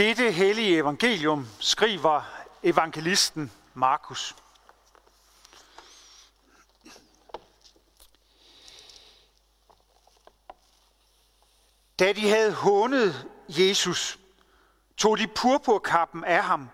dette hellige evangelium skriver evangelisten Markus. Da de havde hånet Jesus, tog de purpurkappen af ham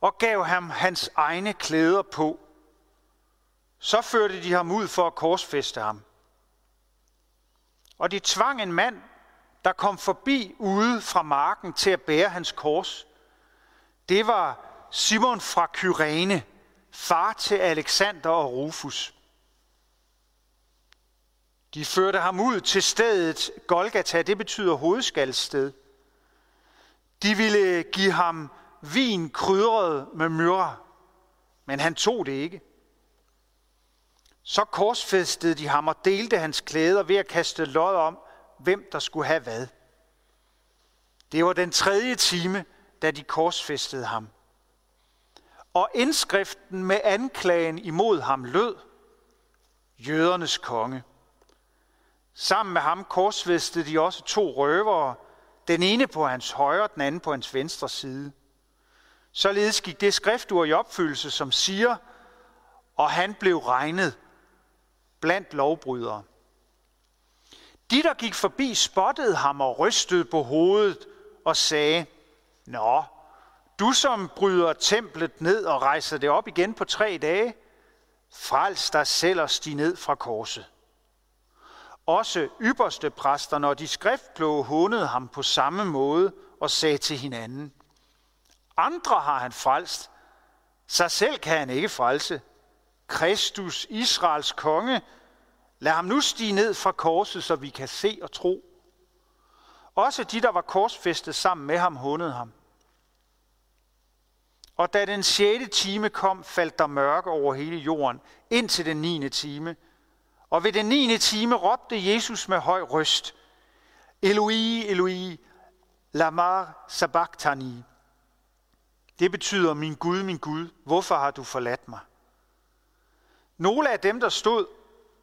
og gav ham hans egne klæder på. Så førte de ham ud for at korsfeste ham. Og de tvang en mand, der kom forbi ude fra marken til at bære hans kors. Det var Simon fra Kyrene, far til Alexander og Rufus. De førte ham ud til stedet Golgata, det betyder hovedskaldsted. De ville give ham vin krydret med myrra, men han tog det ikke. Så korsfæstede de ham og delte hans klæder ved at kaste lod om, hvem der skulle have hvad. Det var den tredje time, da de korsfæstede ham. Og indskriften med anklagen imod ham lød, jødernes konge. Sammen med ham korsfæstede de også to røvere, den ene på hans højre, den anden på hans venstre side. Således gik det skriftord i opfyldelse, som siger, og han blev regnet blandt lovbrydere. De, der gik forbi, spottede ham og rystede på hovedet og sagde, Nå, du som bryder templet ned og rejser det op igen på tre dage, frels dig selv og stig ned fra korset. Også ypperste præster, når de skriftkloge hånede ham på samme måde og sagde til hinanden, andre har han frelst, sig selv kan han ikke frelse. Kristus, Israels konge, lad ham nu stige ned fra korset, så vi kan se og tro. Også de, der var korsfæstet sammen med ham, hundede ham. Og da den sjette time kom, faldt der mørke over hele jorden, indtil den niende time. Og ved den niende time råbte Jesus med høj røst, Eloi, Eloi, lamar sabachthani. Det betyder, min Gud, min Gud, hvorfor har du forladt mig? Nogle af dem, der stod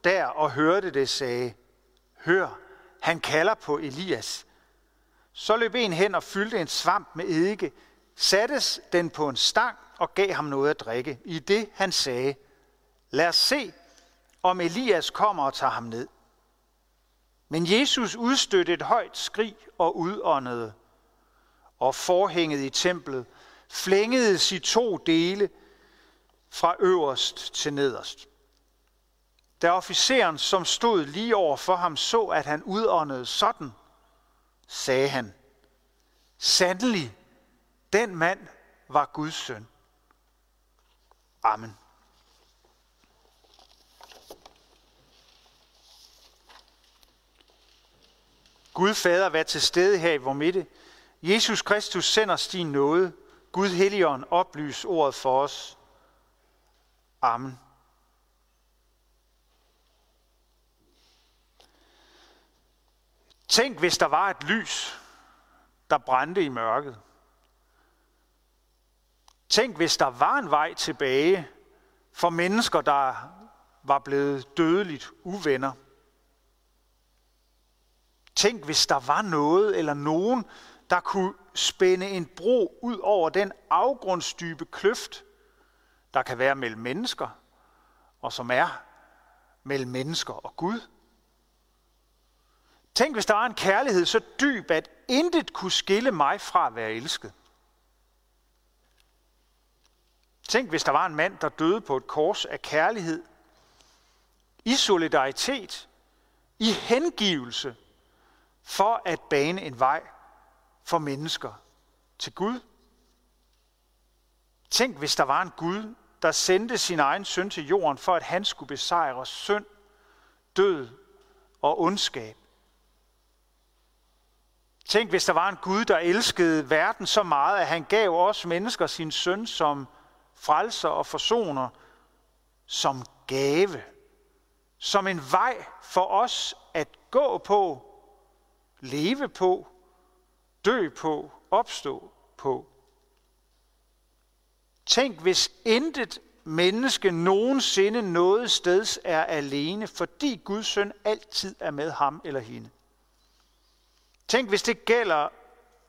der og hørte det, sagde, hør, han kalder på Elias. Så løb en hen og fyldte en svamp med eddike, sattes den på en stang og gav ham noget at drikke. I det han sagde, lad os se, om Elias kommer og tager ham ned. Men Jesus udstødte et højt skrig og udåndede, og forhænget i templet flængedes i to dele fra øverst til nederst. Da officeren, som stod lige over for ham, så, at han udåndede sådan, sagde han, Sandelig, den mand var Guds søn. Amen. Gud Fader, vær til stede her i vor midte. Jesus Kristus sender os din nåde. Gud Helligånd, oplys ordet for os. Amen. Tænk, hvis der var et lys, der brændte i mørket. Tænk, hvis der var en vej tilbage for mennesker, der var blevet dødeligt uvenner. Tænk, hvis der var noget eller nogen, der kunne spænde en bro ud over den afgrundsdybe kløft, der kan være mellem mennesker, og som er mellem mennesker og Gud. Tænk, hvis der var en kærlighed så dyb, at intet kunne skille mig fra at være elsket. Tænk, hvis der var en mand, der døde på et kors af kærlighed, i solidaritet, i hengivelse, for at bane en vej for mennesker til Gud. Tænk, hvis der var en Gud, der sendte sin egen søn til jorden, for at han skulle besejre synd, død og ondskab. Tænk, hvis der var en Gud, der elskede verden så meget, at han gav os mennesker sin søn som frelser og forsoner, som gave, som en vej for os at gå på, leve på, dø på, opstå på. Tænk, hvis intet menneske nogensinde noget steds er alene, fordi Guds søn altid er med ham eller hende. Tænk, hvis det gælder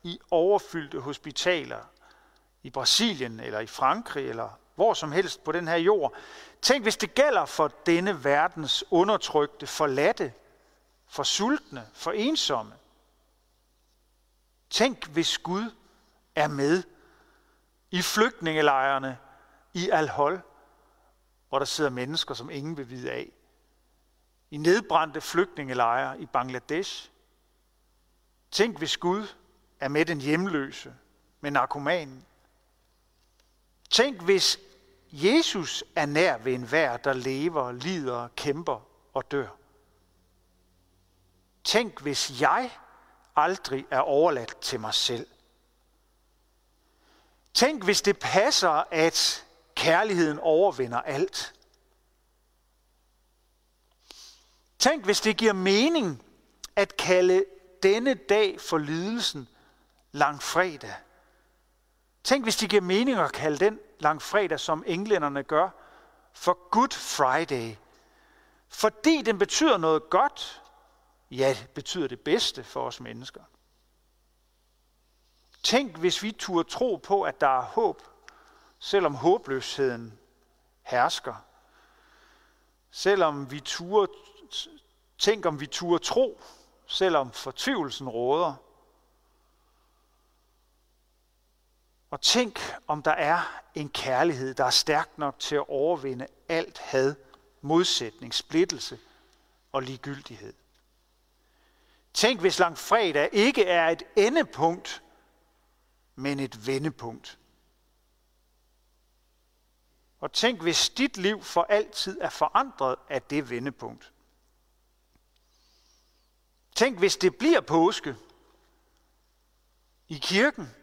i overfyldte hospitaler i Brasilien eller i Frankrig eller hvor som helst på den her jord. Tænk, hvis det gælder for denne verdens undertrykte, forladte, for sultne, for ensomme. Tænk, hvis Gud er med i flygtningelejrene i Al-Hol, hvor der sidder mennesker, som ingen vil vide af. I nedbrændte flygtningelejre i Bangladesh. Tænk, hvis Gud er med den hjemløse, med narkomanen. Tænk, hvis Jesus er nær ved enhver, der lever, lider, kæmper og dør. Tænk, hvis jeg aldrig er overladt til mig selv. Tænk, hvis det passer, at kærligheden overvinder alt. Tænk, hvis det giver mening at kalde denne dag for lidelsen langfredag. Tænk, hvis det giver mening at kalde den langfredag, som englænderne gør, for Good Friday. Fordi den betyder noget godt, ja, det betyder det bedste for os mennesker. Tænk, hvis vi turde tro på, at der er håb, selvom håbløsheden hersker. Selvom vi turde, tænk om vi turde tro, selvom fortvivlelsen råder. Og tænk, om der er en kærlighed, der er stærk nok til at overvinde alt had, modsætning, splittelse og ligegyldighed. Tænk, hvis langfredag ikke er et endepunkt, men et vendepunkt. Og tænk, hvis dit liv for altid er forandret af det vendepunkt. Tænk, hvis det bliver påske i kirken,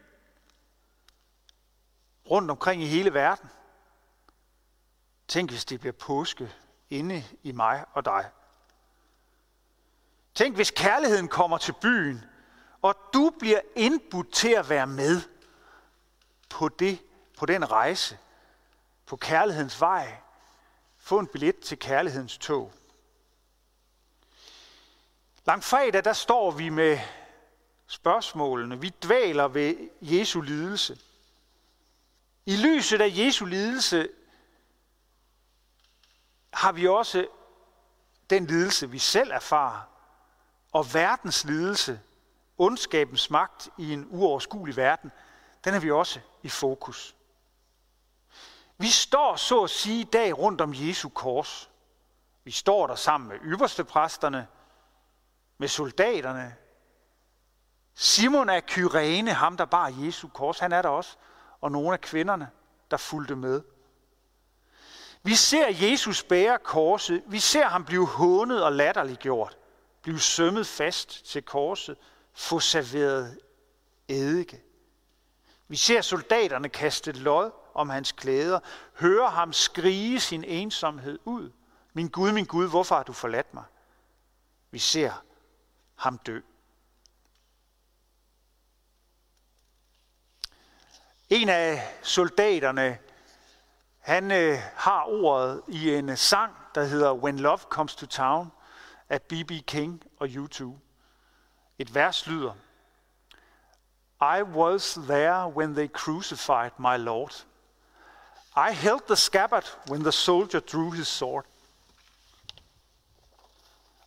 rundt omkring i hele verden. Tænk, hvis det bliver påske inde i mig og dig. Tænk, hvis kærligheden kommer til byen, og du bliver indbudt til at være med på, det, på den rejse, på kærlighedens vej. Få en billet til kærlighedens tog. Langfredag, der står vi med spørgsmålene. Vi dvæler ved Jesu lidelse. I lyset af Jesu lidelse har vi også den lidelse, vi selv erfarer, og verdens lidelse, ondskabens magt i en uoverskuelig verden, den er vi også i fokus. Vi står så at sige i dag rundt om Jesu kors. Vi står der sammen med ypperste præsterne, med soldaterne. Simon af Kyrene, ham der bar Jesu kors, han er der også og nogle af kvinderne, der fulgte med. Vi ser Jesus bære korset. Vi ser ham blive hånet og latterliggjort. Blive sømmet fast til korset. Få serveret eddike. Vi ser soldaterne kaste lod om hans klæder. Høre ham skrige sin ensomhed ud. Min Gud, min Gud, hvorfor har du forladt mig? Vi ser ham dø. En af soldaterne, han øh, har ordet i en sang, der hedder When Love Comes to Town af B.B. King og U2. Et vers lyder, I was there when they crucified my Lord. I held the scabbard when the soldier drew his sword.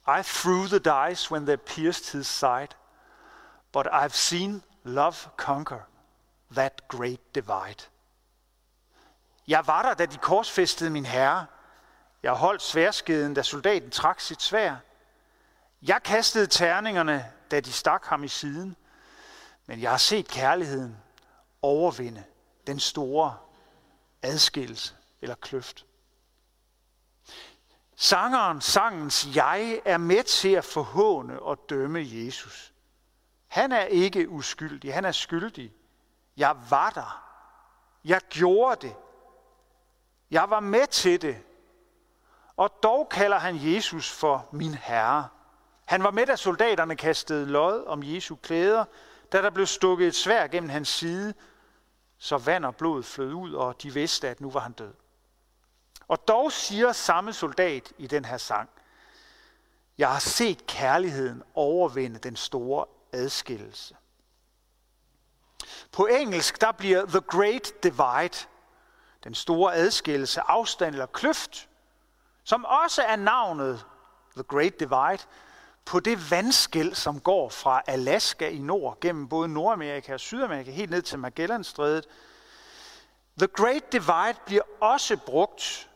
I threw the dice when they pierced his side. But I've seen love conquer that great divide. Jeg var der, da de korsfæstede min herre. Jeg holdt sværskeden, da soldaten trak sit svær. Jeg kastede terningerne, da de stak ham i siden. Men jeg har set kærligheden overvinde den store adskillelse eller kløft. Sangeren, sangens jeg, er med til at forhåne og dømme Jesus. Han er ikke uskyldig, han er skyldig. Jeg var der. Jeg gjorde det. Jeg var med til det. Og dog kalder han Jesus for min herre. Han var med, da soldaterne kastede lod om Jesu klæder, da der blev stukket et svær gennem hans side, så vand og blod flød ud, og de vidste, at nu var han død. Og dog siger samme soldat i den her sang, jeg har set kærligheden overvinde den store adskillelse. På engelsk, der bliver The Great Divide, den store adskillelse, afstand eller kløft, som også er navnet The Great Divide, på det vandskæld, som går fra Alaska i nord, gennem både Nordamerika og Sydamerika, helt ned til Magellanstrædet. The Great Divide bliver også brugt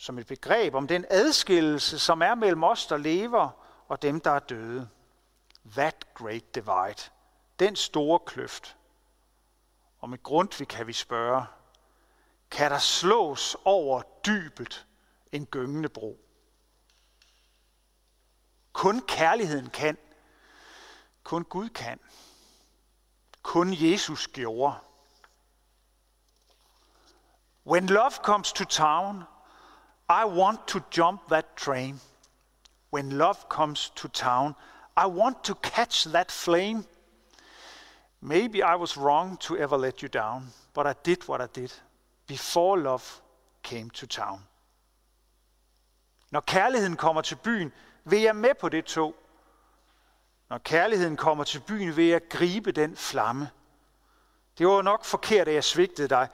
som et begreb om den adskillelse, som er mellem os, der lever, og dem, der er døde. That Great Divide. Den store kløft. Og med Grundtvig kan vi spørge, kan der slås over dybet en gyngende bro? Kun kærligheden kan. Kun Gud kan. Kun Jesus gjorde. When love comes to town, i want to jump that train. When love comes to town, I want to catch that flame. Maybe I was wrong to ever let you down, but I did what I did before love came to town. Når kærligheden kommer til byen, vil jeg med på det tog. Når kærligheden kommer til byen, vil jeg gribe den flamme. Det var nok forkert, at jeg svigtede dig,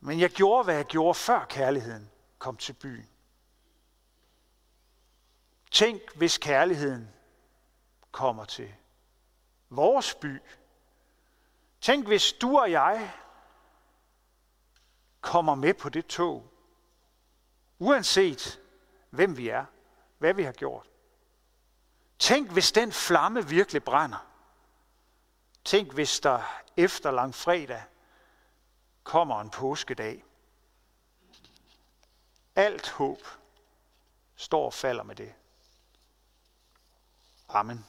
men jeg gjorde, hvad jeg gjorde, før kærligheden kom til byen. Tænk, hvis kærligheden kommer til vores by. Tænk, hvis du og jeg kommer med på det tog, uanset hvem vi er hvad vi har gjort. Tænk, hvis den flamme virkelig brænder. Tænk, hvis der efter lang fredag kommer en påskedag. Alt håb står og falder med det. Amen.